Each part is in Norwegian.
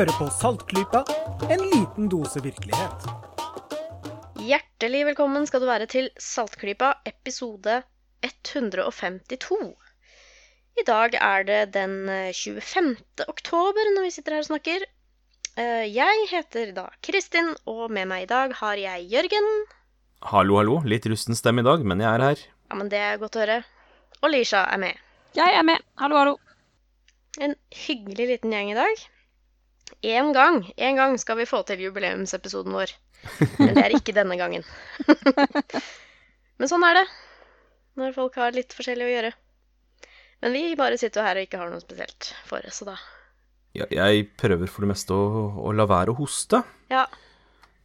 Du hører på Saltklypa, en liten dose virkelighet. Hjertelig velkommen skal du være til Saltklypa, episode 152. I dag er det den eh, 25. oktober når vi sitter her og snakker. Eh, Jeg heter da Kristin, og med meg i dag har jeg Jørgen. Hallo, hallo. Litt rusten stemme i dag, men jeg er her. Ja, men det er godt å høre. Og Lisha er med. Jeg er med. Hallo, hallo. En hyggelig liten gjeng i dag. En gang, en gang skal vi få til jubileumsepisoden vår. Men det er ikke denne gangen. Men sånn er det når folk har litt forskjellig å gjøre. Men vi bare sitter her og ikke har noe spesielt for oss, så da Ja, jeg prøver for det meste å, å la være å hoste. Ja.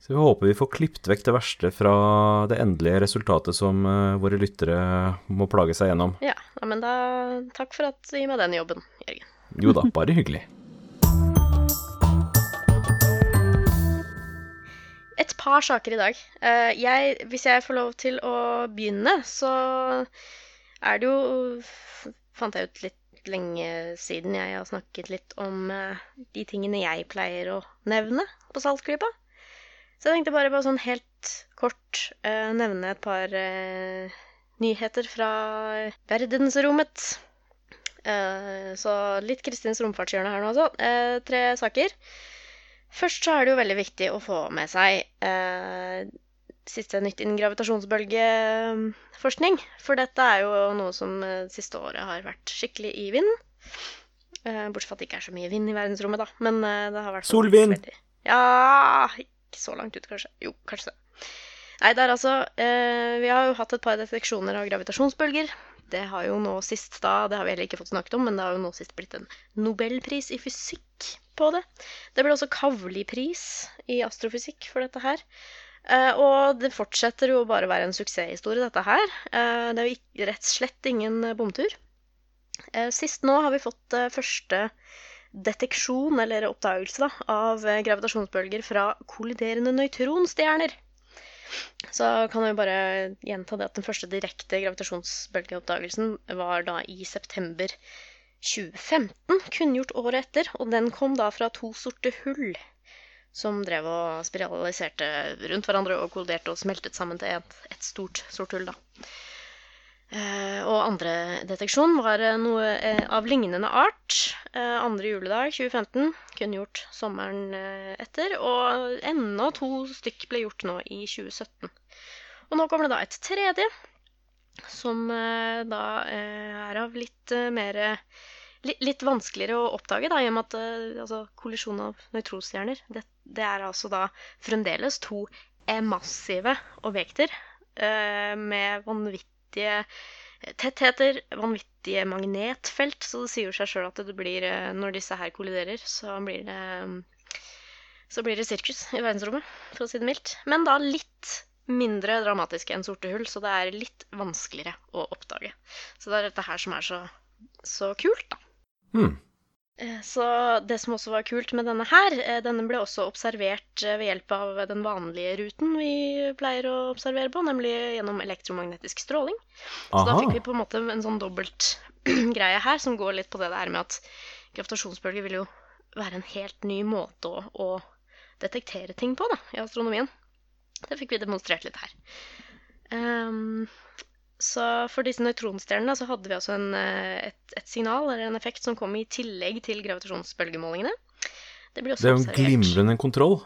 Så vi håper vi får klippet vekk det verste fra det endelige resultatet som uh, våre lyttere må plage seg gjennom. Ja, ja, men da takk for at du gir meg den jobben, Jørgen. Jo da, bare hyggelig. par saker i dag. Eh, jeg, hvis jeg får lov til å begynne, så er det jo Fant jeg ut litt lenge siden jeg har snakket litt om eh, de tingene jeg pleier å nevne på Saltklypa. Så jeg tenkte bare på sånn helt kort eh, nevne et par nyheter fra verdensrommet. Så litt Kristins romfartshjørne her nå, altså. Tre saker. Først så er det jo veldig viktig å få med seg eh, siste nytt innen gravitasjonsbølgeforskning. For dette er jo noe som det siste året har vært skikkelig i vinden. Eh, bortsett fra at det ikke er så mye vind i verdensrommet, da. Men eh, det har vært Solvind! veldig- Ja Ikke så langt ut, kanskje. Jo, kanskje det. Nei, det er altså eh, Vi har jo hatt et par deteksjoner av gravitasjonsbølger. Det har jo nå sist da, det har vi heller ikke fått snakket om, men det har jo nå sist blitt en nobelpris i fysikk på det. Det ble også Kavli-pris i astrofysikk for dette her. Uh, og det fortsetter jo bare å være en suksesshistorie, dette her. Uh, det er jo ikke, rett slett ingen bomtur. Uh, sist nå har vi fått første deteksjon, eller oppdagelse, da, av gravitasjonsbølger fra kolliderende nøytronstjerner. Så kan jeg bare gjenta det at den første direkte gravitasjonsbølgeoppdagelsen var da i september 2015, kunngjort året etter, og den kom da fra to sorte hull som drev og spiraliserte rundt hverandre og kolliderte og smeltet sammen til et, et stort sort hull, da. Eh, og andre deteksjon var eh, noe eh, av lignende art. Andre juledag 2015, kun gjort sommeren etter. Og enda to stykk ble gjort nå i 2017. Og nå kommer det da et tredje, som da er av litt mer Litt vanskeligere å oppdage, da, i og med at altså, kollisjon av nøytronstjerner det, det er altså da fremdeles to massive objekter med vanvittige tettheter, vanvittige magnetfelt, så det sier jo seg sjøl at det blir eh, Når disse her kolliderer, så blir det så blir det sirkus i verdensrommet, for å si det mildt. Men da litt mindre dramatisk enn sorte hull, så det er litt vanskeligere å oppdage. Så det er dette her som er så, så kult, da. Hmm. Eh, Så det som også var kult med denne her, eh, denne ble også observert eh, ved hjelp av den vanlige ruten vi pleier å observere på, nemlig gjennom elektromagnetisk stråling. Så da fikk vi på en måte en sånn dobbelt greie her, som går litt på det der med at gravitasjonsbølger vil jo være en helt ny måte å, å detektere ting på da, i astronomien. Det fikk vi demonstrert litt her. Ehm, så for disse nøytronstjernene så hadde vi altså en, eh, et, et signal eller en effekt som kom i tillegg til gravitasjonsbølgemålingene. Det ble også Det er jo en glimrende kontroll.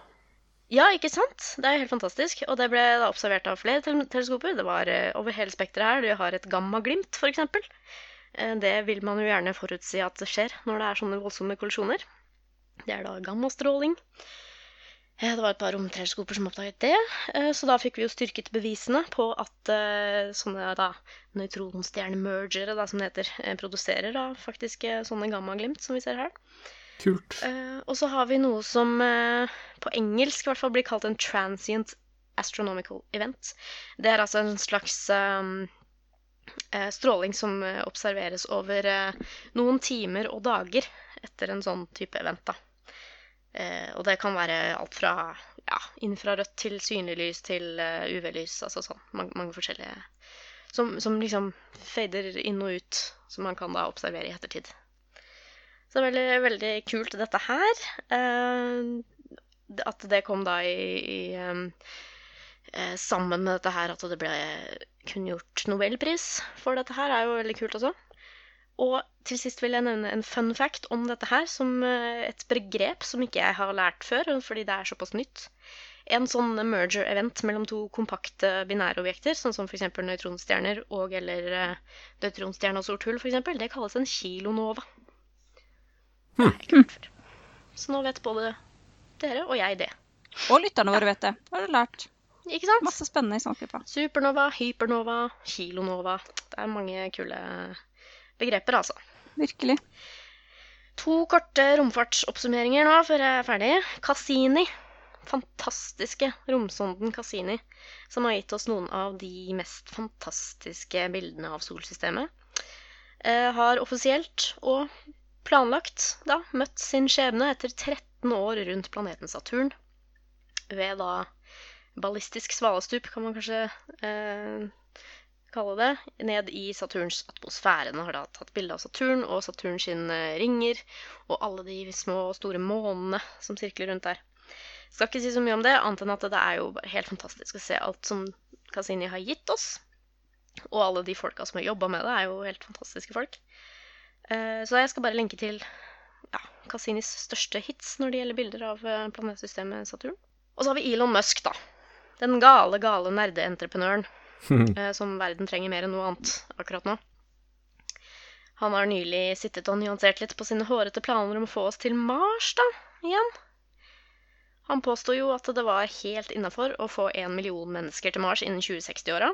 ja, ikke sant? Det er helt fantastisk. Og det ble da observert av flere teleskoper. Det var eh, over hele spekteret her. Du har et gammaglimt, f.eks. Uh, det vil man jo gjerne forutsi at det skjer når det er sånne voldsomme kollisjoner. Det er da gammastråling. Eh, Det var et par romteleskoper som oppdaget det. eh, Så da fikk vi jo styrket bevisene på at eh, sånne da nøytronstjernemergere, da, som det heter, produserer da faktisk sånne gammaglimt som vi ser her. Kult. Og så har vi noe som på engelsk i hvert fall blir kalt en transient astronomical event. Det er altså en slags stråling som observeres over noen timer og dager etter en sånn type event. da. Eh, og det kan være alt fra ja, infrarødt til synlig lys til eh, UV-lys, altså sånn mange, mange forskjellige som, som liksom fader inn og ut, som man kan da observere i ettertid. Så det er veldig, veldig kult dette her. Eh, at det kom da i, i eh, Sammen med dette her at det ble kunngjort nobelpris for dette her, er jo veldig kult også. Og til sist vil jeg nevne en fun fact om dette her, som eh, et begrep som ikke jeg har lært før, fordi det er såpass nytt. En sånn merger-event mellom to kompakte binære objekter, sånn som f.eks. nøytronstjerner og eller nøytronstjerne og sort hull, f.eks., det kalles en kilonova. Det ikke hørt før. Så nå vet både dere og jeg det. Og lytterne våre vet det. Har du lært. Ikke sant? Masse spennende i Småklippa. Supernova, hypernova, kilonova. Det er mange kule begreper, altså. Virkelig. To korte romfartsoppsummeringer nå før jeg er ferdig. Cassini. Fantastiske romsonden Cassini, som har gitt oss noen av de mest fantastiske bildene av solsystemet, eh, har offisielt og planlagt da møtt sin skjebne etter 13 år rundt planeten Saturn. Ved da ballistisk svalestup, kan man kanskje eh, kalle det, ned i Saturns atmosfære. Den har da tatt bilde av Saturn og Saturns ringer og alle de små og store månene som sirkler rundt der. Skal ikke si så mye om det, annet enn at det er jo bare helt fantastisk å se alt som Cassini har gitt oss. Og alle de folka som har jobba med det, er jo helt fantastiske folk. Eh, så jeg skal bare lenke til ja, Cassinis største hits når det gjelder bilder av eh, planetsystemet Saturn. Og så har vi Elon Musk, da. Den gale, gale nerdeentreprenøren eh, som verden trenger mer enn noe annet akkurat nå. Han har nylig sittet og nyansert litt på sine hårete planer om å få oss til Mars, da, igjen. Han påsto jo at det var helt innafor å få én million mennesker til Mars innen 2060-åra.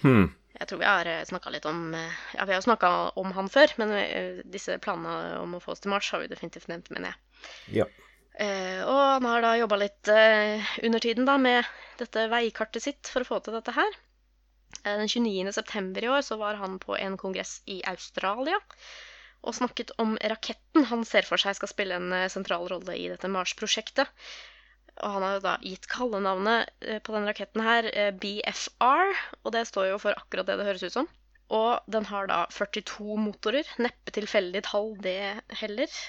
Hmm. Jeg tror vi har snakka litt om Ja, vi har jo snakka om han før, men eh, disse planene om å få oss til Mars har vi definitivt nevnt, mener jeg. Ja. Eh, og han har da jobba litt eh, under tiden da med dette veikartet sitt for å få til dette her. Eh, den 29.9. i år så var han på en kongress i Australia og snakket om raketten han ser for seg skal spille en sentral rolle i dette Mars-prosjektet. Og han har jo da gitt kallenavnet på den raketten her BFR, og det står jo for akkurat det det høres ut som. Og den har da 42 motorer. Neppe tilfeldig tall, det heller.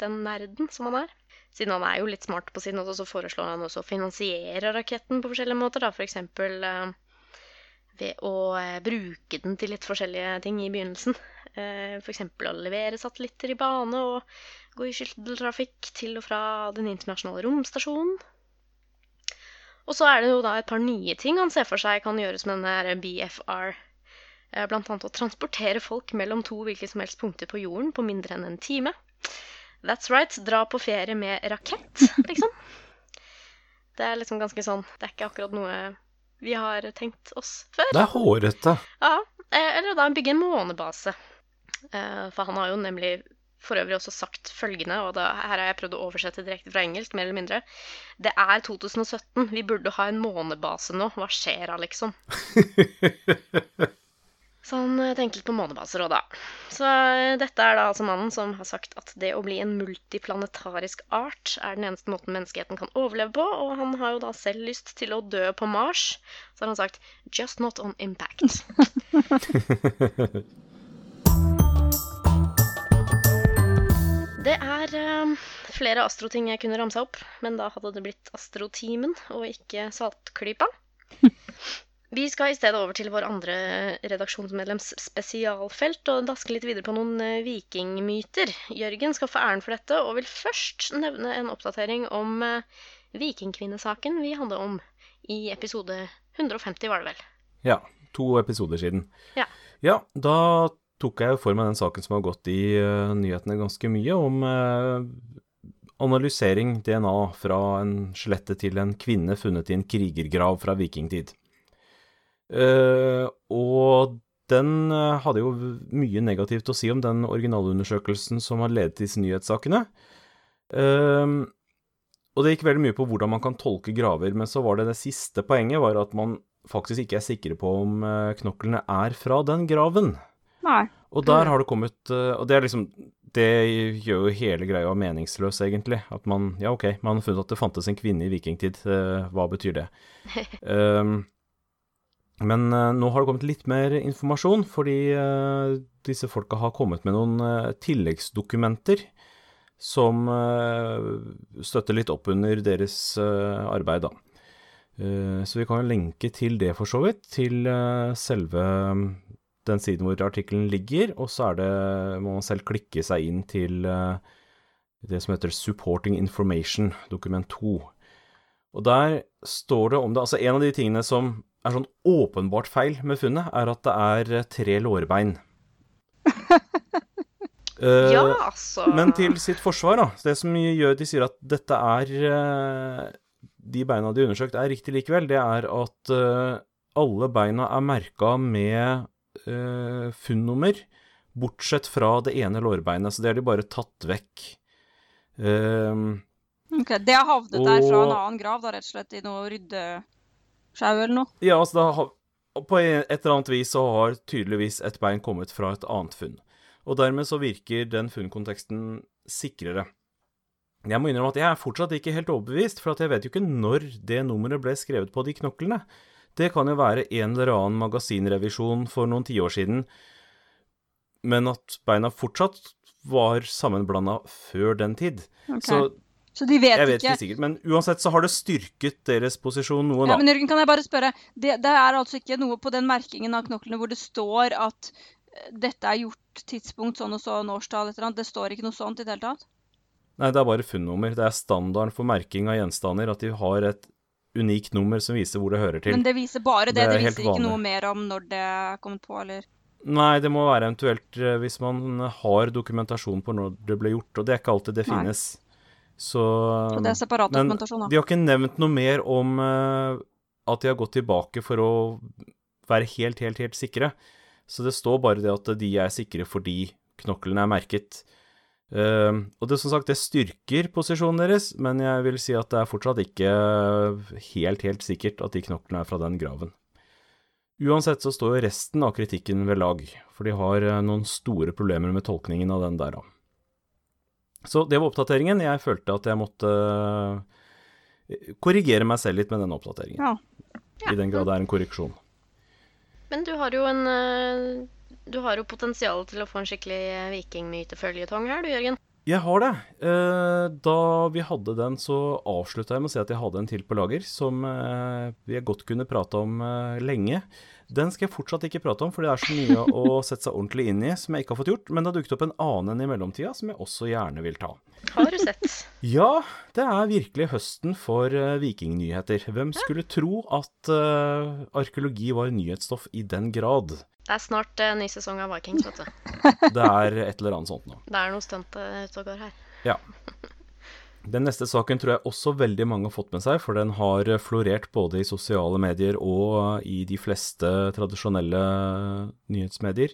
Den nerden som han er. Siden han er jo litt smart på sin måte, så foreslår han også å finansiere raketten på forskjellige måter. da, F.eks. For ved å bruke den til litt forskjellige ting i begynnelsen. Eh, F.eks. å levere satellitter i bane og gå i skytteltrafikk til og fra den internasjonale romstasjonen. Og så er det jo da et par nye ting han ser for seg kan gjøres med denne BFR. Bl.a. blant annet å transportere folk mellom to hvilke som helst punkter på jorden på mindre enn en time. That's right. Dra på ferie med rakett, liksom. Det er liksom ganske sånn Det er ikke akkurat noe vi har tenkt oss før. Det er hårete. Ja, eh, eller da bygge en månebase. Eh, for han har jo nemlig for øvrig også sagt følgende, og da, her har jeg prøvd å oversette direkte fra engelsk, mer eller mindre. Det er 2017. Vi burde ha en månebase nå. Hva skjer da, liksom? Så han eh, tenker litt på månebaser òg, da. Så eh, dette er da altså mannen som har sagt at det å bli en multiplanetarisk art er den eneste måten menneskeheten kan overleve på, og han har jo da selv lyst til å dø på Mars. Så har han sagt 'just not on impact'. Det er uh, flere astroting jeg kunne ramsa opp, men da hadde det blitt Astrotimen og ikke Saltklypa. Vi skal i stedet over til vår andre redaksjonsmedlems spesialfelt og daske litt videre på noen uh, vikingmyter. Jørgen skal få æren for dette og vil først nevne en oppdatering om uh, vikingkvinnesaken vi hadde om i episode 150, var det vel? Ja. To episoder siden. Ja. Ja, da tok jeg jo for meg den saken som har gått i uh, nyhetene ganske mye, om uh, analysering DNA fra en skjelettet til en kvinne funnet i en krigergrav fra vikingtid. Uh, og den hadde jo mye negativt å si om den originalundersøkelsen som har ledet disse nyhetssakene. og det gikk veldig mye på hvordan man kan tolke graver, men så var det det siste poenget var at man faktisk ikke er sikre på om knoklene er fra den graven. Nei. Og der har det kommet Og det er liksom Det gjør jo hele greia meningsløs, egentlig. At man Ja, OK, man har funnet at det fantes en kvinne i vikingtid. Hva betyr det? um, Men eh, nå har det kommet litt mer informasjon, fordi eh, disse folka har kommet med noen eh, tilleggsdokumenter som støtter litt opp under deres arbeid, da. Så vi kan lenke til det, for så vidt, til selve den siden hvor artikkelen ligger, og så er det, må man selv klikke seg inn til det som heter Supporting Information, dokument 2. Og der står det om det Altså, en av de tingene som er sånn åpenbart feil med funnet, er at det er eh, tre lårbein. uh, Ja, altså. Men til sitt forsvar, da. Det som gjør de sier at dette er eh, De beina de har undersøkt, er riktig likevel, det er at uh, alle beina er merka med uh, funnummer, bortsett fra det ene lårbeinet. Så det har de bare tatt vekk. Eh, Ok, Det har havnet der fra en annen grav, da, rett og slett, i noe ryddesjau eller noe? Ja, altså har, På et eller annet vis så har tydeligvis et bein kommet fra et annet funn. Og dermed så virker den funnkonteksten sikrere. Jeg må innrømme at jeg er fortsatt ikke helt overbevist, for at jeg vet jo ikke når det nummeret ble skrevet på de knoklene. Det kan jo være en eller annen magasinrevisjon for noen tiår siden, men at beina fortsatt var sammenblanda før den tid. Ok. Så Så de vet, jeg vet ikke ikke sikkert. Men uansett så har det styrket deres posisjon noe, da. Ja, men Jørgen, kan jeg bare spørre, det, det er altså ikke noe på den merkingen av knoklene hvor det står at eh, dette er gjort tidspunkt sånn og sånn, årstall, et eller annet. Det står ikke noe sånt i det hele tatt? Nei, det er bare funnummer. Det er standarden for merking av gjenstander at de har et unikt nummer som viser hvor det hører til. Men det viser bare det, Det det, er viser ikke vanlig. noe mer om når det er kommet på, eller Nei, det må være eventuelt eh, hvis man har dokumentasjon på når det ble gjort, og det er ikke alltid det Nei. finnes. Så, Så det er separat men dokumentasjon, da. de har ikke nevnt noe mer om uh, at de har gått tilbake for å være helt, helt, helt sikre. Så det står bare det at de er sikre fordi knoklene er merket. Uh, og det som sagt, det styrker posisjonen deres, men jeg vil si at det er fortsatt ikke helt, helt sikkert at de knoklene er fra den graven. Uansett så står jo resten av kritikken ved lag, for de har eh, noen store problemer med tolkningen av den der, da. Så det var oppdateringen. Jeg følte at jeg måtte eh, korrigere meg selv litt med denne oppdateringen. Ja. I den grad det er en korreksjon. Men du har jo en eh, Du har jo potensial til å få en skikkelig eh, vikingmyteføljetong her, du, Jørgen. Jeg har det. Eh, Da vi hadde den, så avslutta jeg med å si at jeg hadde en til på lager, som vi godt kunne prate om lenge. Den skal jeg fortsatt ikke prate om, for det er så mye å sette seg ordentlig inn i som jeg ikke har fått gjort. Men det har dukket opp en annen en i mellomtida som jeg også gjerne vil ta. Har du sett? Ja, det er virkelig høsten for uh, vikingnyheter. Hvem skulle tro at uh, arkeologi var nyhetsstoff i den grad? Det er snart uh, ny sesong av Vikings, vet du. Det er et eller annet sånt nå. Det er noe stunt ute og går her. Ja. Den neste saken tror jeg også veldig mange har fått med seg, for den har florert både i sosiale medier og i de fleste tradisjonelle nyhetsmedier.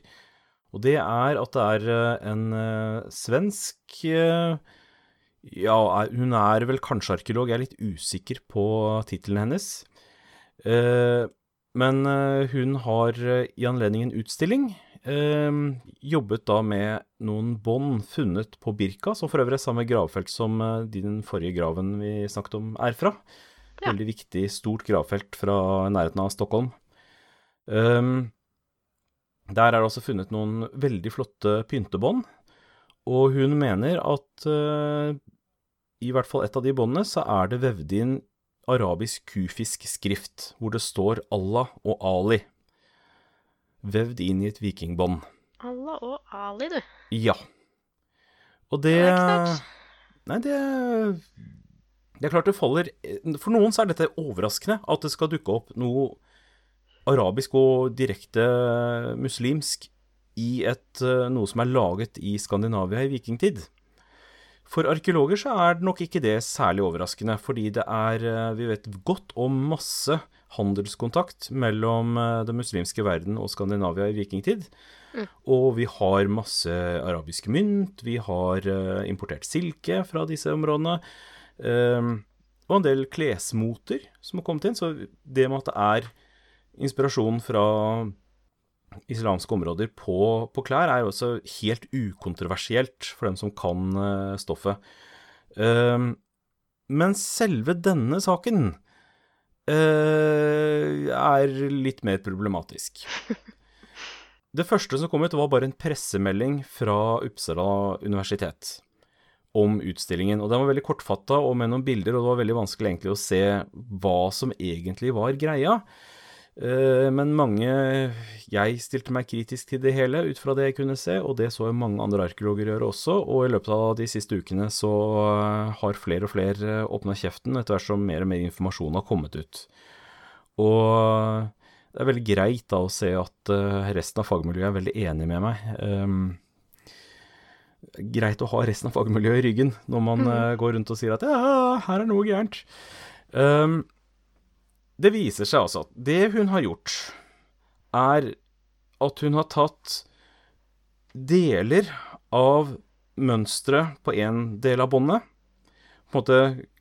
Og det er at det er eh, en eh, svensk eh, Ja, hun er vel kanskje arkeolog, jeg er litt usikker på tittelen hennes. Eh, Men eh, hun har eh, i anledning en utstilling eh, jobbet da med noen bånd funnet på Birka, som for øvrig er samme gravfelt som eh, den forrige graven vi snakket om er fra. Ja. Veldig viktig, stort gravfelt fra nærheten av Stockholm. Eh, der er det også funnet noen veldig flotte pyntebånd, og hun mener at eh, i hvert fall et av de båndene så er det vevd inn arabisk kufisk skrift, hvor det står Allah og Ali, vevd inn i et vikingbånd. Allah og Ali, du. Ja. Og det Det er. Nei, det Det er klart det faller For noen så er dette overraskende, at det skal dukke opp noe arabisk og direkte muslimsk i et, noe som er laget i Skandinavia i vikingtid. For arkeologer så er det nok ikke det særlig overraskende, fordi det er Vi vet godt om masse handelskontakt mellom eh, den muslimske verden og Skandinavia i vikingtid. Og vi har masse arabiske mynt, vi har eh, importert silke fra disse områdene. eh, og en del klesmoter som har kommet inn. Så det med at det er inspirasjon fra islamske områder på, på klær, er også helt ukontroversielt for dem som kan stoffet. Men selve denne saken er litt mer problematisk. Det første som kom ut, var bare en pressemelding fra Uppsala universitet om utstillingen. Og den var veldig kortfatta og med noen bilder, og det var veldig vanskelig egentlig å se hva som egentlig var greia. Eh, men mange Jeg stilte meg kritisk til det hele ut fra det jeg kunne se, og det så jo mange andre arkeologer gjøre også. Og i løpet av de siste ukene så eh, har flere og flere åpna kjeften etter hvert som mer og mer informasjon har kommet ut. Og det er veldig greit da å se at resten av fagmiljøet er veldig enig med meg. Greit å ha resten av fagmiljøet i ryggen når man mm. går rundt og sier at ja, her er noe gærent. Um, det viser seg altså at det hun har gjort, er at hun har tatt deler av mønsteret på én del av båndet. På en måte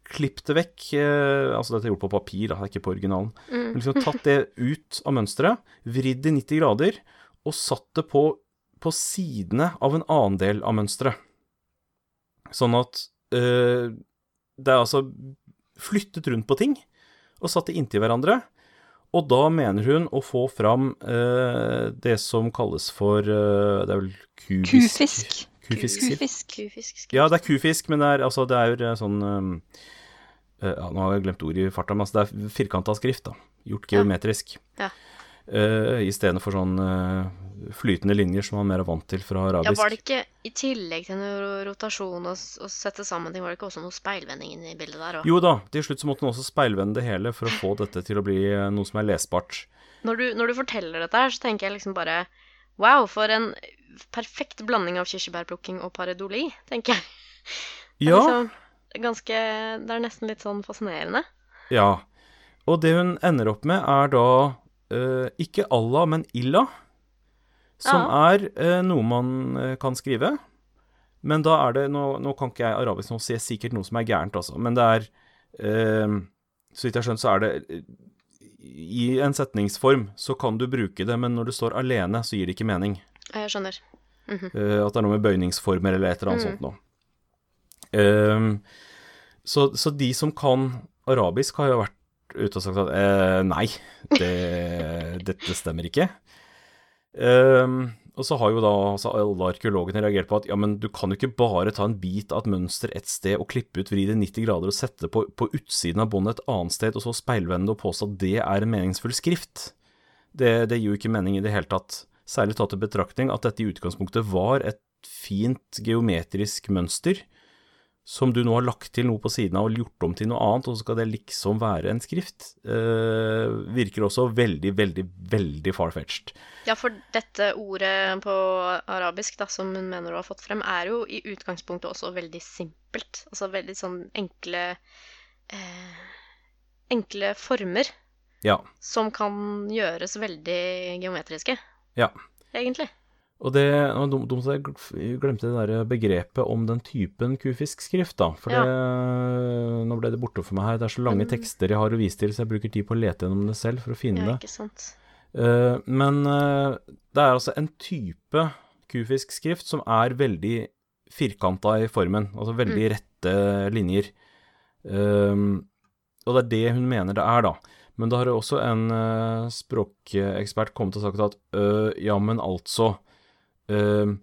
klippet det vekk. Eh, altså dette er gjort på papir, da, ikke på originalen. Mm. Liksom tatt det ut av mønsteret, vridd i 90 grader, og satt det på, på sidene av en annen del av mønsteret. Sånn at øh, det er altså flyttet rundt på ting, og satt det inntil hverandre. Og da mener hun å få fram eh, det som kalles for eh, Det er vel kubisk Kufisk. Kufisk. Kufisk. Kufisk. Ja, det er kufisk, men det er, altså, det er sånn eh, ja, nå har jeg glemt ordet i farta, men altså det er firkanta skrift, da. Gjort geometrisk. Ja. Ja. Uh, Istedenfor sånn uh, flytende linjer som man er mer vant til fra arabisk. Ja, Var det ikke i tillegg til noe rotasjon og, og sette sammen ting, var det ikke også noe speilvending i bildet der òg? Jo da, til slutt så måtte man også speilvende det hele for å få dette til å bli noe som er lesbart. Når du, når du forteller dette her, så tenker jeg liksom bare Wow, for en perfekt blanding av kirsebærplukking og paredoli, tenker jeg. Ja. Liksom, ganske Det er nesten litt sånn fascinerende. Ja. Og det hun ender opp med, er da uh, ikke Allah, men Illa. Som Ja. er uh, noe man uh, kan skrive. Men da er det Nå, nå kan ikke jeg arabisk, nå sier jeg sikkert noe som er gærent, altså. Men det er Så vidt jeg har skjønt, så er det I en setningsform så kan du bruke det, men når du står alene, så gir det ikke mening. Jeg skjønner. Mhm. Eh, at det er noe med bøyningsformer eller et eller annet Mm. sånt noe. Ehm, så, så de som kan arabisk, har jo vært ute og sagt at eh, nei, det, dette stemmer ikke. Um, og så har jo da altså alle arkeologene reagert på at ja, men du kan jo ikke bare ta en bit av et mønster et sted og klippe ut, vri det 90 grader og sette det på, på utsiden av båndet et annet sted, og så speilvende og påstå at det er en meningsfull skrift. Det, det gir jo ikke mening i det hele tatt. Særlig tatt i betraktning at dette i utgangspunktet var et fint geometrisk mønster, som du nå har lagt til noe på siden av og gjort om til noe annet, og så skal det liksom være en skrift. Eh, virker også veldig, veldig, veldig far-fetched. Ja, for dette ordet på arabisk da, som hun mener du har fått frem, er jo i utgangspunktet også veldig simpelt. Altså veldig sånn enkle eh, Enkle former Ja. som kan gjøres veldig geometriske, ja. egentlig. Og det var dumt at jeg glemte det der begrepet om den typen kufisk skrift, da. For Ja. det, nå ble det borte for meg her. Det er så lange Mm. tekster jeg har å vise til, så jeg bruker tid på å lete gjennom det selv for å finne Ja, det. ikke sant. Uh, men uh, det er altså en type kufisk skrift som er veldig firkanta i formen, altså veldig rette linjer. Uh, og det er det hun mener det er, da. Men da har jo også en eh, språkekspert kommet og sagt at øh, ja, men altså øh,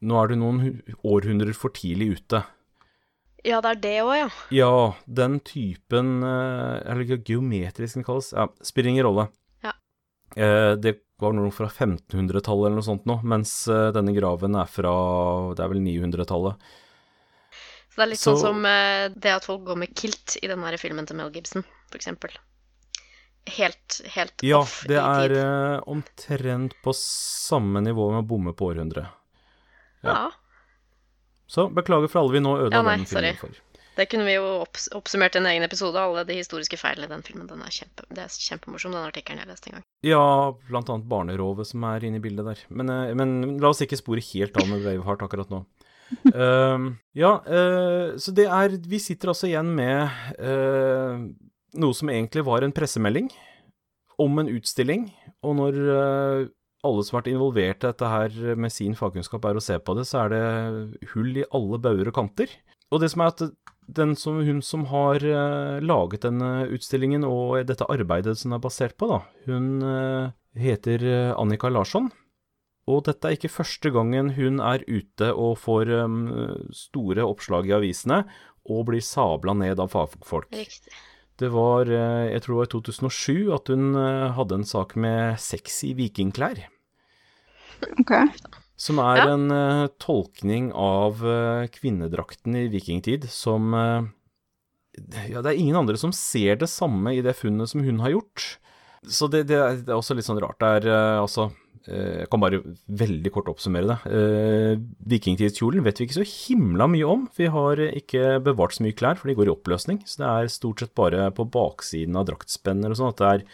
Nå er du noen hu- århundrer for tidlig ute. Ja, det er det òg, ja. Ja, den typen uh, Eller ge- geometrisk den kalles. Ja, spiller ingen rolle. Ja. Uh, det var noe fra 1500-tallet eller noe sånt nå, mens eh, denne graven er fra Det er vel 900-tallet. Så det er litt Så- sånn som det at folk går med kilt i den her filmen til Mel Gibson, for eksempel. Helt, helt Ja, off det er tid. eh, omtrent på samme nivå med å bomme på århundret. Ja. Så beklager for alle vi nå ødela Ja, nei, den filmen sorry. for. Det kunne vi jo opps oppsummert i en egen episode, alle de historiske feilene i den filmen. Den er kjempe, det er kjempemorsom, den artikkelen jeg leste en gang. Ja, blant annet barnerovet som er inne i bildet der. Men, eh, men la oss ikke spore helt av med Braveheart akkurat nå. Uh, ja, eh, så det er Vi sitter altså igjen med noe som egentlig var en pressemelding om en utstilling, og når eh, alle som har vært involvert i dette her med sin fagkunnskap er å se på det, så er det hull i alle bauger og kanter. Og det som er at den som, hun som har uh, laget denne utstillingen og dette arbeidet som den er basert på, da, hun uh, heter Annika Larsson. Og dette er ikke første gangen hun er ute og får store oppslag i avisene og blir sabla ned av fagfolk. Riktig. Det var, jeg tror det var i 2007, at hun hadde en sak med sexy vikingklær. Ok. Som er Ja. en eh, tolkning av eh, kvinnedrakten i vikingtid som eh, Ja, det er ingen andre som ser det samme i det funnet som hun har gjort. Så det, det, er, også litt sånn rart. Det er eh, altså eh, Jeg kan bare veldig kort oppsummere det. Uh, Vikingtidskjolen vet vi ikke så himla mye om. Vi har eh, ikke bevart så mye klær, for de går i oppløsning. Så det er stort sett bare på baksiden av draktspenner og sånn at det er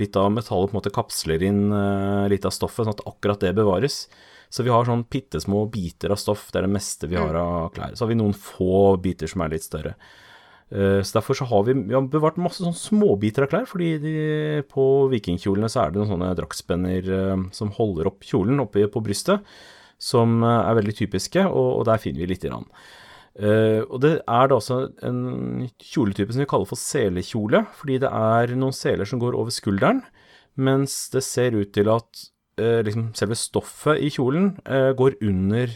litt av metallet på en måte kapsler inn uh, litt av stoffet, sånn at akkurat det bevares. Så vi har sånn bitte små biter av stoff, det er det meste vi har av klær. Så har vi noen få biter som er litt større. Eh, Så derfor så har vi, vi har bevart masse sånn småbiter av klær, fordi de, på vikingkjolene så er det noen sånne draktspenner eh, som holder opp kjolen oppe på brystet, som eh, er veldig typiske, og, og der finner vi lite grann. Uh, og det er da også en kjoletype som vi kaller for selekjole, fordi det er noen seler som går over skulderen, mens det ser ut til at uh, liksom selve stoffet i kjolen uh, går under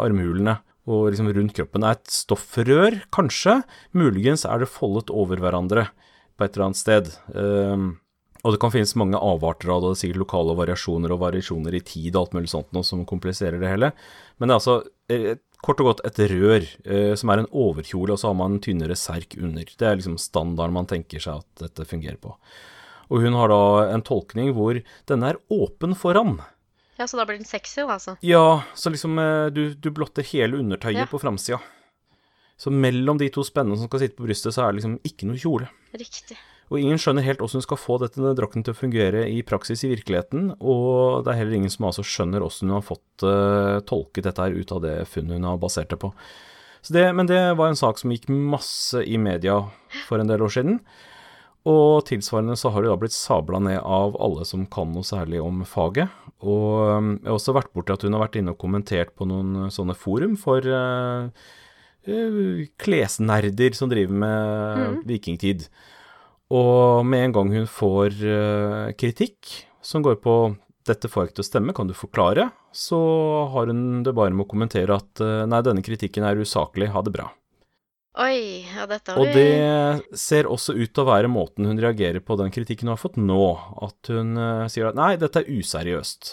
armhulene og liksom rundt kroppen. Er et stoffrør, kanskje. Muligens er det foldet over hverandre på et eller annet sted. Um, og det kan finnes mange avarter av det, og er sikkert lokale variasjoner og variasjoner i tid og alt mulig sånt noe som kompliserer det hele. Men det er altså kort og godt et rør uh, som er en overkjole, og så har man en tynnere serk under. Det er liksom standarden man tenker seg at dette fungerer på. Og hun har da en tolkning hvor denne er åpen foran. Ja, så da blir den sexy, altså. Ja, så liksom eh, du, du blotter hele undertøyet Ja. på framsida. Så mellom de to spennene som skal sitte på brystet, så er det liksom ikke noe kjole. Riktig. Og ingen skjønner helt hvordan hun skal få dette drakten til å fungere i praksis i virkeligheten, og det er heller ingen som altså skjønner hvordan hun har fått uh, tolket dette her ut av det funnet hun har basert det på. Så det, men det var en sak som gikk masse i media for en del år siden. Og tilsvarende så har de da blitt sabla ned av alle som kan noe særlig om faget. Og um, jeg har også vært borti at hun har vært inne og kommentert på noen uh, sånne forum for uh, uh, klesnerder som driver med vikingtid. Og med en gang hun får uh, kritikk som går på 'dette får jeg ikke til å stemme, kan du forklare?', så har hun det bare med å kommentere at uh, 'nei, denne kritikken er usaklig, ha det bra'. Oi, ja, dette har Og det ser også ut til å være måten hun reagerer på den kritikken hun har fått nå. At hun eh, sier at nei, dette er useriøst.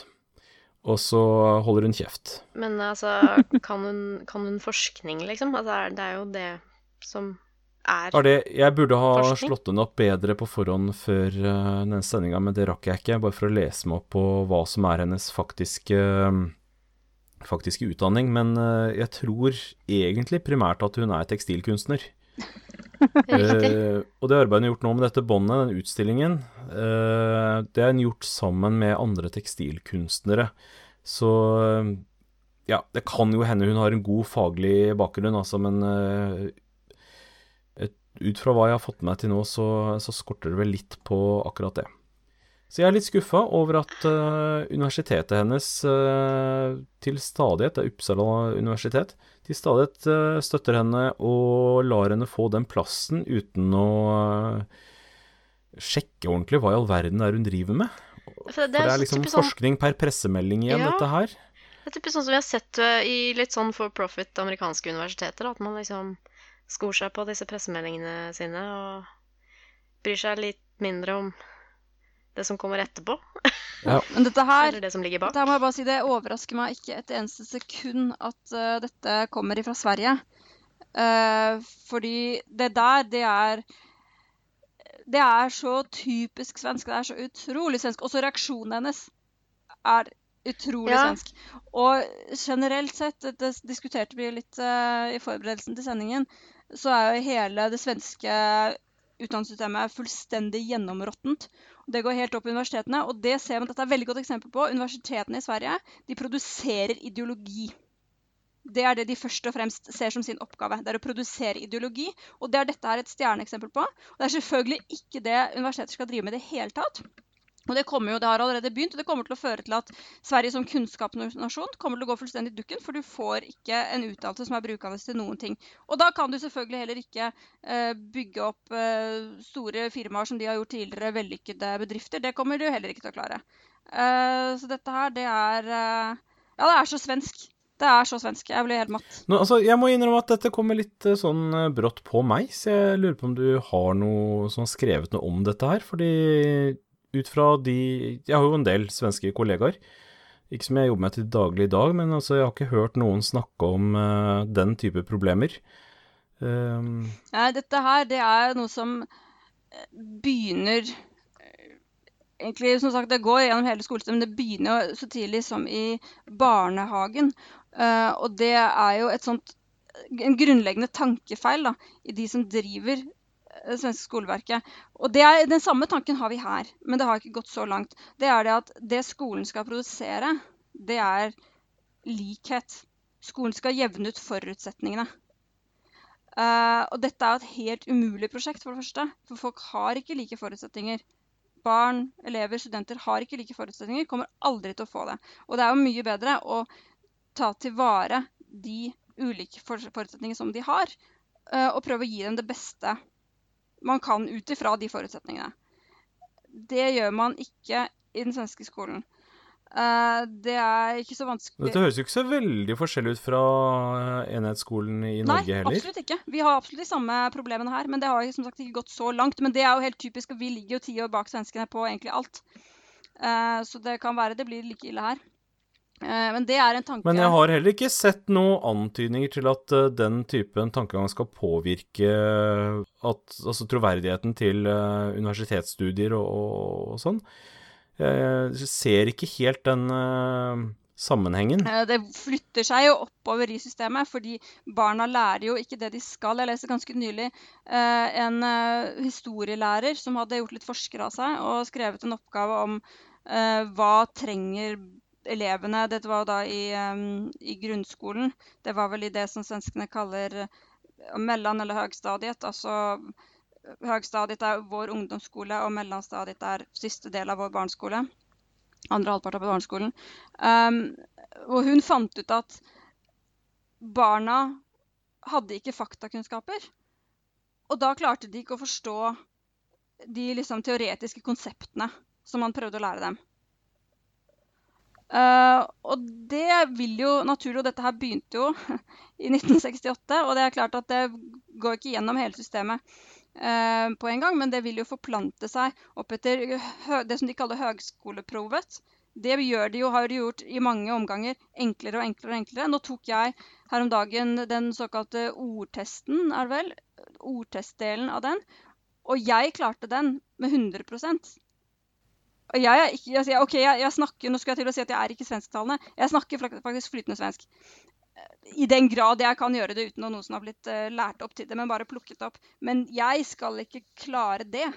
Og så holder hun kjeft. Men altså, kan hun, kan hun forskning, liksom? Altså, det er jo det som er Er det, jeg burde ha Forskning? slått henne opp bedre på forhånd før uh, denne sendinga, men det rakk jeg ikke. Bare for å lese meg opp på hva som er hennes faktiske, faktiske utdanning. Men eh, jeg tror egentlig primært at hun er tekstilkunstner. Eh, og det arbeidet hun har gjort nå med dette båndet, den utstillingen, uh, det er hun gjort sammen med andre tekstilkunstnere. Så uh, ja, det kan jo hende hun har en god faglig bakgrunn, altså, men et, ut fra hva jeg har fått med meg til nå, så, så skorter det vel litt på akkurat det. Så jeg er litt skuffa over at uh, universitetet hennes uh, til stadighet, det er Uppsala universitet, til stadighet uh, støtter henne og lar henne få den plassen uten å sjekke ordentlig hva i all verden det er hun driver med. For For det er liksom sånn- forskning per pressemelding igjen, Ja. dette her. Det er typisk sånn som vi har sett i litt sånn for profit amerikanske universiteter, at man liksom skor seg på disse pressemeldingene sine og bryr seg litt mindre om det som kommer etterpå, Men dette her, eller det som ligger bak. dette her må jeg bare si, det overrasker meg ikke et eneste sekund at uh, dette kommer ifra Sverige. Uh, fordi det der, det er Det er så typisk svensk. Det er så utrolig svensk. Også reaksjonen hennes er utrolig Ja. svensk. Og generelt sett, det diskuterte vi litt uh, i forberedelsen til sendingen, så er jo hele det svenske utdanningssystemet fullstendig gjennområttent. Det går helt opp i universitetene, og det ser man, dette er et veldig godt eksempel på. Universitetene i Sverige de produserer ideologi. Det er det de først og fremst ser som sin oppgave. Det er å produsere ideologi. Og det er dette her et stjerneeksempel på. Og det er selvfølgelig ikke det universiteter skal drive med i det hele tatt. Og Det jo, det har allerede begynt, og det kommer til å føre til at Sverige som kunnskapsnasjon kommer til å gå fullstendig dukken, for du får ikke en utdannelse som er brukende til noen ting. Og da kan du selvfølgelig heller ikke eh, bygge opp eh, store firmaer som de har gjort tidligere, vellykkede bedrifter. Det kommer du heller ikke til å klare. Eh, så dette her, det er eh, Ja, det er så svensk. Det er så svensk. Jeg blir helt matt. Nå, altså, jeg må innrømme at dette kommer litt eh, sånn eh, brått på meg, så jeg lurer på om du har noe sånn skrevet noe om dette her. Fordi ut fra de Jeg har jo en del svenske kollegaer. Ikke som jeg jobber med til daglig i dag, men altså, jeg har ikke hørt noen snakke om uh, den type problemer. Um... Dette her, det er noe som begynner egentlig, som sagt, Det går gjennom hele skolesystemet. Det begynner så tidlig som i barnehagen. Uh, og det er jo et sånt, en grunnleggende tankefeil da, i de som driver det svenske skoleverket. Og er, Den samme tanken har vi her, men det har ikke gått så langt. Det er det at det skolen skal produsere, det er likhet. Skolen skal jevne ut forutsetningene. Uh, og dette er et helt umulig prosjekt, for det første. For folk har ikke like forutsetninger. Barn, elever, studenter har ikke like forutsetninger. Kommer aldri til å få det. Og det er jo mye bedre å ta til vare de ulike forutsetningene som de har, uh, og prøve å gi dem det beste man kan ut ifra de forutsetningene. Det gjør man ikke i den svenske skolen. Uh, det er ikke så vanskelig Dette høres jo ikke så veldig forskjellig ut fra enhetsskolen i Norge heller? Nei, absolutt ikke. Vi har absolutt de samme problemene her. Men det har som sagt ikke gått så langt. Men det er jo helt typisk, og vi ligger jo ti år bak svenskene på egentlig alt. Uh, så det kan være det blir like ille her. Eh, men det er en tanke Men jeg har heller ikke sett noen antydninger til at uh, den typen tankegang skal påvirke at, altså troverdigheten til uh, universitetsstudier og, og, og, sånn. Jeg ser ikke helt den sammenhengen. Det flytter seg jo oppover i systemet, fordi barna lærer jo ikke det de skal. Jeg leste ganske nylig en historielærer som hadde gjort litt forsker av seg og skrevet en oppgave om hva trenger elevene Dette var da i, um, i, grunnskolen. Det var vel i det som svenskene kaller uh, mellom- eller høgstadiet. Altså høgstadiet er vår ungdomsskole, og mellomstadiet er siste del av vår barneskole. Andre halvpart av barneskolen. Um, og hun fant ut at barna hadde ikke faktakunnskaper. Og da klarte de ikke å forstå de liksom, teoretiske konseptene som man prøvde å lære dem. Uh, og det vil jo naturlig, og dette her begynte jo i 1968, og det er klart at det går ikke gjennom hele systemet uh, på en gang, men det vil jo forplante seg opp etter det som de kaller høgskoleprovet. Det gjør de jo, har de gjort i mange omganger enklere og enklere og enklere. Nå tok jeg her om dagen den såkalte ordtesten, er det vel? Ordtestdelen av den. Og jeg klarte den med 100 og jeg er ikke, jeg, ok, jeg, jeg, snakker, Nå skulle jeg til å si at jeg er ikke svensktalende. Jeg snakker faktisk flytende svensk. I den grad jeg kan gjøre det uten noen som har blitt uh, lært opp til det, men bare plukket opp. Men jeg skal ikke klare det.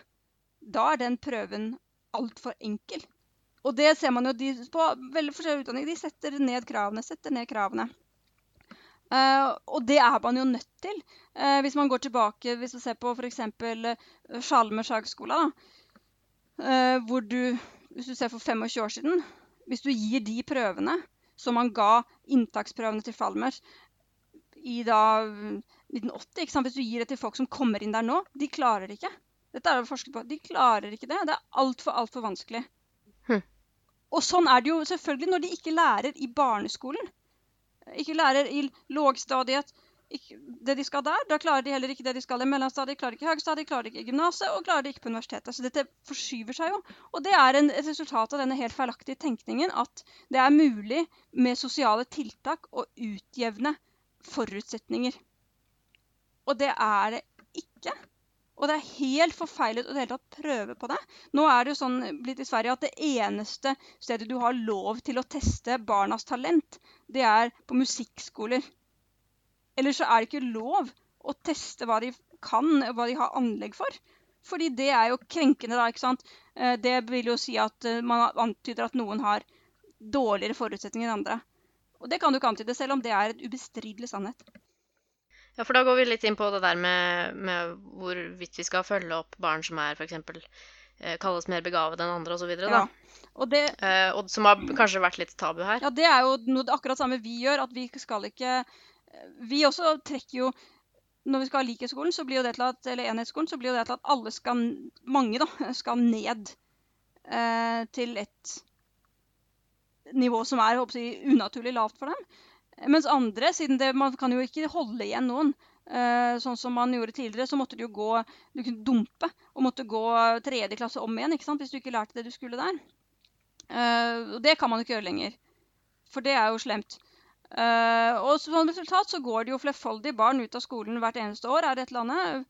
Da er den prøven altfor enkel. Og det ser man jo de, på veldig forskjellige utdanninger. De setter ned kravene, setter ned kravene. Uh, og det er man jo nødt til. Uh, hvis man går tilbake, hvis man ser på f.eks. Uh, Sjalmers høgskole, da, Uh, hvor du, hvis du ser for 25 år siden Hvis du gir de prøvene som man ga inntaksprøvene til Falmer i da 1980 ikke sant? Hvis du gir det til folk som kommer inn der nå, de klarer det ikke. Dette er det forsket på. De klarer ikke det. Det er altfor, altfor vanskelig. Hm. Og sånn er det jo selvfølgelig når de ikke lærer i barneskolen. Ikke lærer i lågstadiet det de skal der. Da klarer de heller ikke det de skal i mellomstadiet, klarer ikke i høgstadiet, klarer ikke i gymnaset og klarer det ikke på universitetet. Så dette forskyver seg jo. Og det er en, et resultat av denne helt feilaktige tenkningen at det er mulig med sosiale tiltak å utjevne forutsetninger. Og det er det ikke. Og det er helt forfeilet å hele prøve på det. Nå er det jo sånn blitt i Sverige at det eneste stedet du har lov til å teste barnas talent, det er på musikkskoler. Eller så er det ikke lov å teste hva de kan, hva de har anlegg for. Fordi det er jo krenkende, da. ikke sant? Eh, det vil jo si at eh, man antyder at noen har dårligere forutsetninger enn andre. Og det kan du ikke antyde, selv om det er en ubestridelig sannhet. Ja, for da går vi litt inn på det der med, med hvorvidt vi skal følge opp barn som er f.eks. eh, kalles mer begavet enn andre osv. Ja. Og det, Eh, og som har kanskje vært litt tabu her. ja, det er jo noe, akkurat samme vi gjør. At vi skal ikke Vi også trekker jo Når vi skal ha likhetsskolen, så blir jo det til at, eller enhetsskolen, så blir jo det til at alle skal Mange, da, skal ned eh, til et nivå som er håper, jeg, unaturlig lavt for dem. Mens andre, siden det, man kan jo ikke holde igjen noen, eh, sånn som man gjorde tidligere, så måtte du jo gå Du kunne dumpe og måtte gå tredje klasse om igjen ikke sant? hvis du ikke lærte det du skulle der. Eh, og det kan man jo ikke gjøre lenger. For det er jo slemt. Eh, og som resultat så går det jo flerfoldige barn ut av skolen hvert eneste år her i dette landet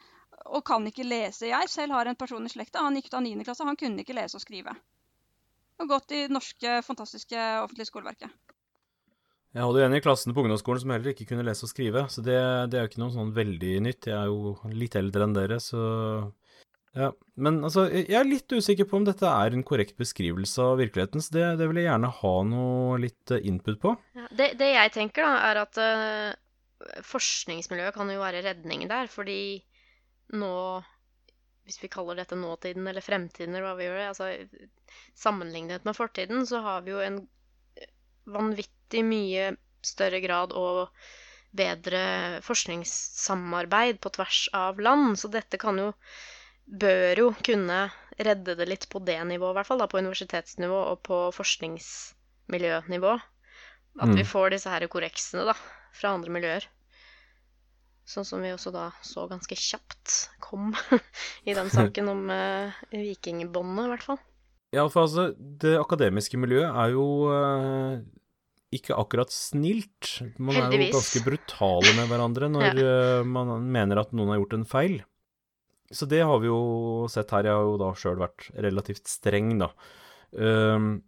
og kan ikke lese. Jeg selv har en person i slekta. Han gikk ut av 9. klasse. Han kunne ikke lese og skrive. Og gått i det norske, fantastiske offentlige skoleverket. Jeg hadde jo en i klassen på ungdomsskolen som heller ikke kunne lese og skrive, så det, det er jo ikke noe sånn veldig nytt. Jeg er jo litt eldre enn dere, så ja. Men altså, jeg er litt usikker på om dette er en korrekt beskrivelse av virkeligheten, så det, det vil jeg gjerne ha noe litt eh, input på. Ja, det, det jeg tenker, da, er at uh, forskningsmiljøet kan jo være redningen der, fordi nå Hvis vi kaller dette nåtiden eller fremtiden, eller hva vi gjør det, altså sammenlignet med fortiden, så har vi jo en vanvittig mye større grad og bedre forskningssamarbeid på tvers av land, så dette kan jo bør jo kunne redde det litt på det nivået, i hvert fall. Da, på universitetsnivå og på forskningsmiljønivå. At Mm. vi får disse her korreksene da, fra andre miljøer. Sånn som vi også da så ganske kjapt kom i den saken om uh, vikingbåndet, i hvert fall. Ja, for altså, det akademiske miljøet er jo uh, ikke akkurat snilt. Man er jo ganske brutale med hverandre når eh, man mener at noen har gjort en feil. Så det har vi jo sett her. Jeg har jo da sjøl vært relativt streng, da. Um,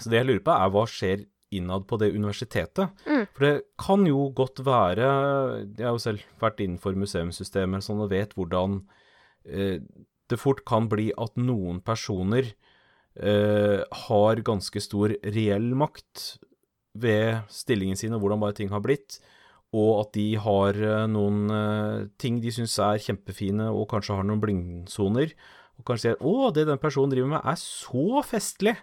så det jeg lurer på, er hva skjer innad på det universitetet? Mm. For det kan jo godt være Jeg har jo selv vært innenfor museumssystemet sånn og vet hvordan eh, det fort kan bli at noen personer eh, har ganske stor reell makt ved stillingen sin og hvordan bare ting har blitt, og at de har eh, noen eh, ting de syns er kjempefine, og kanskje har noen blindsoner, og kanskje sier 'Å, det den personen driver med, er så festlig',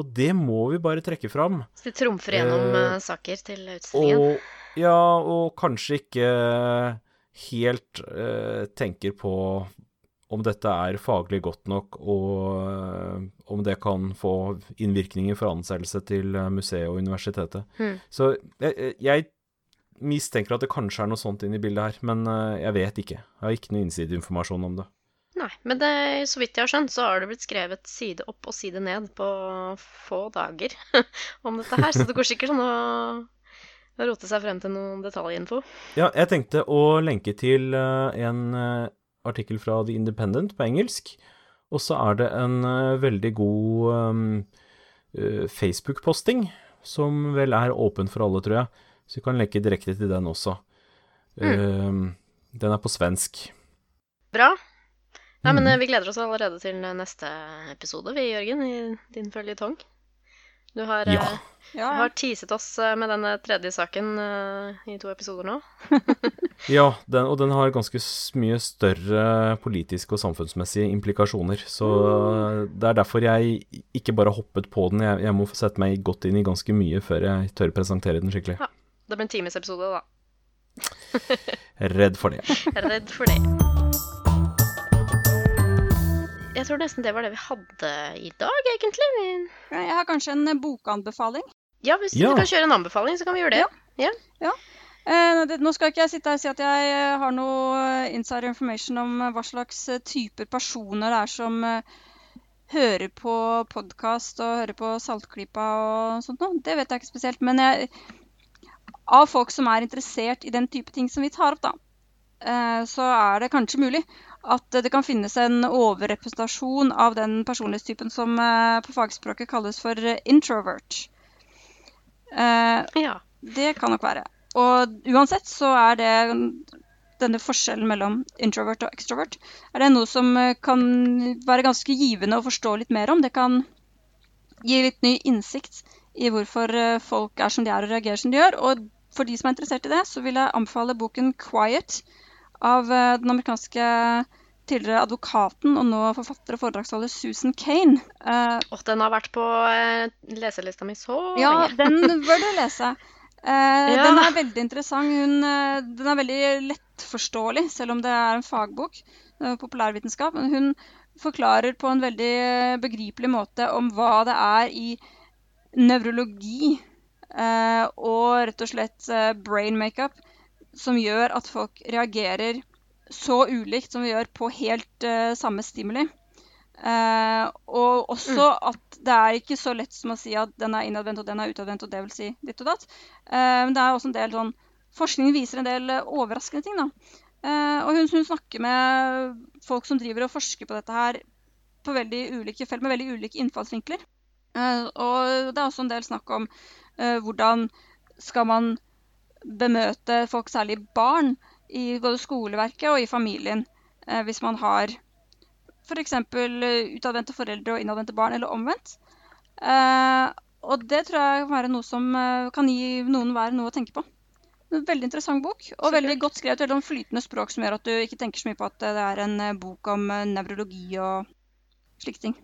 og det må vi bare trekke fram. Så de trumfer gjennom Eh, eh, saker til utstillingen. Og, ja, og kanskje ikke helt eh, tenker på om dette er faglig godt nok, og om det kan få innvirkninger for ansettelse til museet og universitetet. Mm. Så jeg, jeg mistenker at det kanskje er noe sånt inn i bildet her, men eh, jeg vet ikke. Jeg har ikke noe innsideinformasjon om det. Nei, men det, så vidt jeg har skjønt, så har det blitt skrevet side opp og side ned på få dager om dette her. Så det går sikkert sånn å rote seg frem til noen detaljinfo. Ja, jeg tenkte å lenke til eh, en eh, artikkel fra The Independent på engelsk, og så er det en veldig god um, Facebook-posting, som vel er åpen for alle, tror jeg. Så vi kan lenke direkte til den også. Um, den er på svensk. Bra. Nei, men eh, vi gleder oss allerede til neste episode, vi, Jørgen, i din føljetong. Du har, Ja. eh, har teaset oss eh, med denne tredje saken i to episoder nå. Ja, den, og den har ganske mye større politiske og samfunnsmessige implikasjoner. Så eh, det er derfor jeg ikke bare hoppet på den, jeg, jeg må få sette meg godt inn i ganske mye før jeg tør presentere den skikkelig. Det blir en times episode, da. Redd for det. Redd for det. Jeg tror nesten det var det vi hadde i dag, egentlig. Jeg har kanskje en eh, bokanbefaling. Ja, hvis Ja. du kan kjøre en anbefaling, så kan vi gjøre det. Eh, det, nå skal ikke jeg sitte her og si at jeg eh, har noe inside insider information om eh, hva slags eh, typer personer det er som eh, hører på podkast og hører på Saltklypa og sånt noe. Det vet jeg ikke spesielt. Men jeg, av folk som er interessert i den type ting som vi tar opp, da, eh, så er det kanskje mulig at det kan finnes en overrepresentasjon av den personlighetstypen som eh, på fagspråket kalles for eh, introvert. Ja. det kan nok være. Og uansett så er det denne forskjellen mellom introvert og extrovert er det noe som kan være ganske givende å forstå litt mer om. Det kan gi litt ny innsikt i hvorfor folk er som de er og reagerer som de gjør. Og for de som er interessert i det, så vil jeg anbefale boken 'Quiet' av eh, den amerikanske tidligere advokaten og nå forfatter og foredragsholder Susan Kane. Uh, og den har vært på uh, leselista mi så ja, lenge. Ja, den bør du lese. Uh, ja. Den er veldig interessant. Hun, den er veldig lettforståelig, selv om det er en fagbok. populærvitenskap. Men hun forklarer på en veldig begripelig måte om hva det er i nevrologi og rett og slett brain makeup som gjør at folk reagerer så ulikt som vi gjør på helt uh, samme stimuli. Uh, og også mm. at det er ikke så lett som å si at den er innadvendt og den er utadvendt, og det vil si ditt og datt. Uh, men det er også en del sånn Forskningen viser en del overraskende ting, da. og hun, hun, snakker med folk som driver og forsker på dette her på veldig ulike felt, med veldig ulike innfallsvinkler. og det er også en del snakk om hvordan skal man bemøte folk, særlig barn, i både skoleverket og i familien eh, hvis man har f.eks. Eh, utadvendte foreldre og innadvendte barn, eller omvendt. Eh, og det tror jeg kan være noe som eh, kan gi noen hver noe å tenke på. En veldig interessant bok, og veldig godt skrevet. Veldig om flytende språk som gjør at du ikke tenker så mye på at det er en eh, bok om eh, nevrologi og slike ting.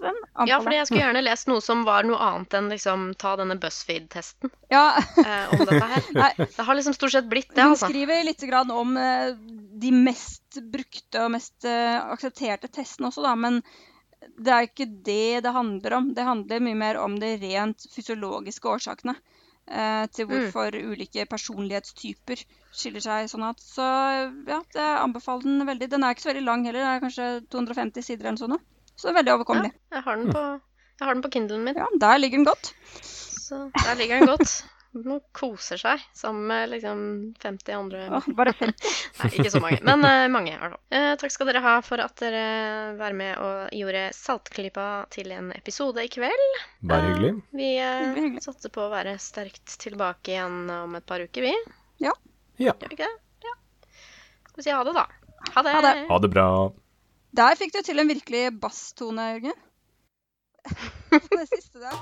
Ja, fordi jeg skulle gjerne lest noe som var noe annet enn liksom ta denne BuzzFeed-testen ja. eh, om dette her. Det har liksom stort sett blitt det, altså. Hun skriver litt om eh, de mest brukte og mest eh, aksepterte testene også, da. Men det er ikke det det handler om. Det handler mye mer om de rent fysiologiske årsakene. Eh, til mm. hvorfor mm. ulike personlighetstyper skiller seg sånn at Så ja, jeg anbefaler den veldig. Den er ikke så veldig lang heller. Det er kanskje 250 sider eller noe sånt. Så det er veldig overkommelig. Ja, jeg har den på, jeg har den på Kindlen min. Ja, Der ligger den godt. Så der ligger den godt. Nå koser seg sammen med liksom 50 andre oh, Bare 50? Nei, ikke så mange, men uh, mange fall. Uh, takk skal dere ha for at dere var med og gjorde Saltklypa til en episode i kveld. Bare hyggelig. Uh, vi uh, satser på å være sterkt tilbake igjen om et par uker, vi. Ja. ja. Gjør vi ikke det? Ja. Skal vi si ha det, da. Ha det. Ha det, ha det bra. Der fikk du til en virkelig basstone, Jørgen. det siste der.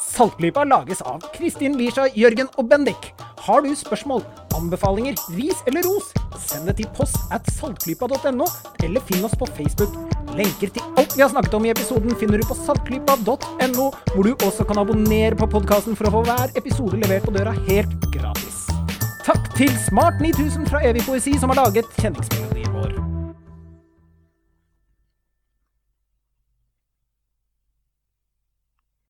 Saltklypa lages av Kristin Lisha, Jørgen og Bendik. Har du spørsmål, anbefalinger, ris eller ros, send det til post at saltklypa.no, eller finn oss på Facebook. Lenker til alt vi har snakket om i episoden finner du på saltklypa.no, hvor du også kan abonnere på podkasten for å få hver episode levert på døra helt gratis. Takk til Smart 9000 fra Evig poesi som har laget kjenningsmelodien.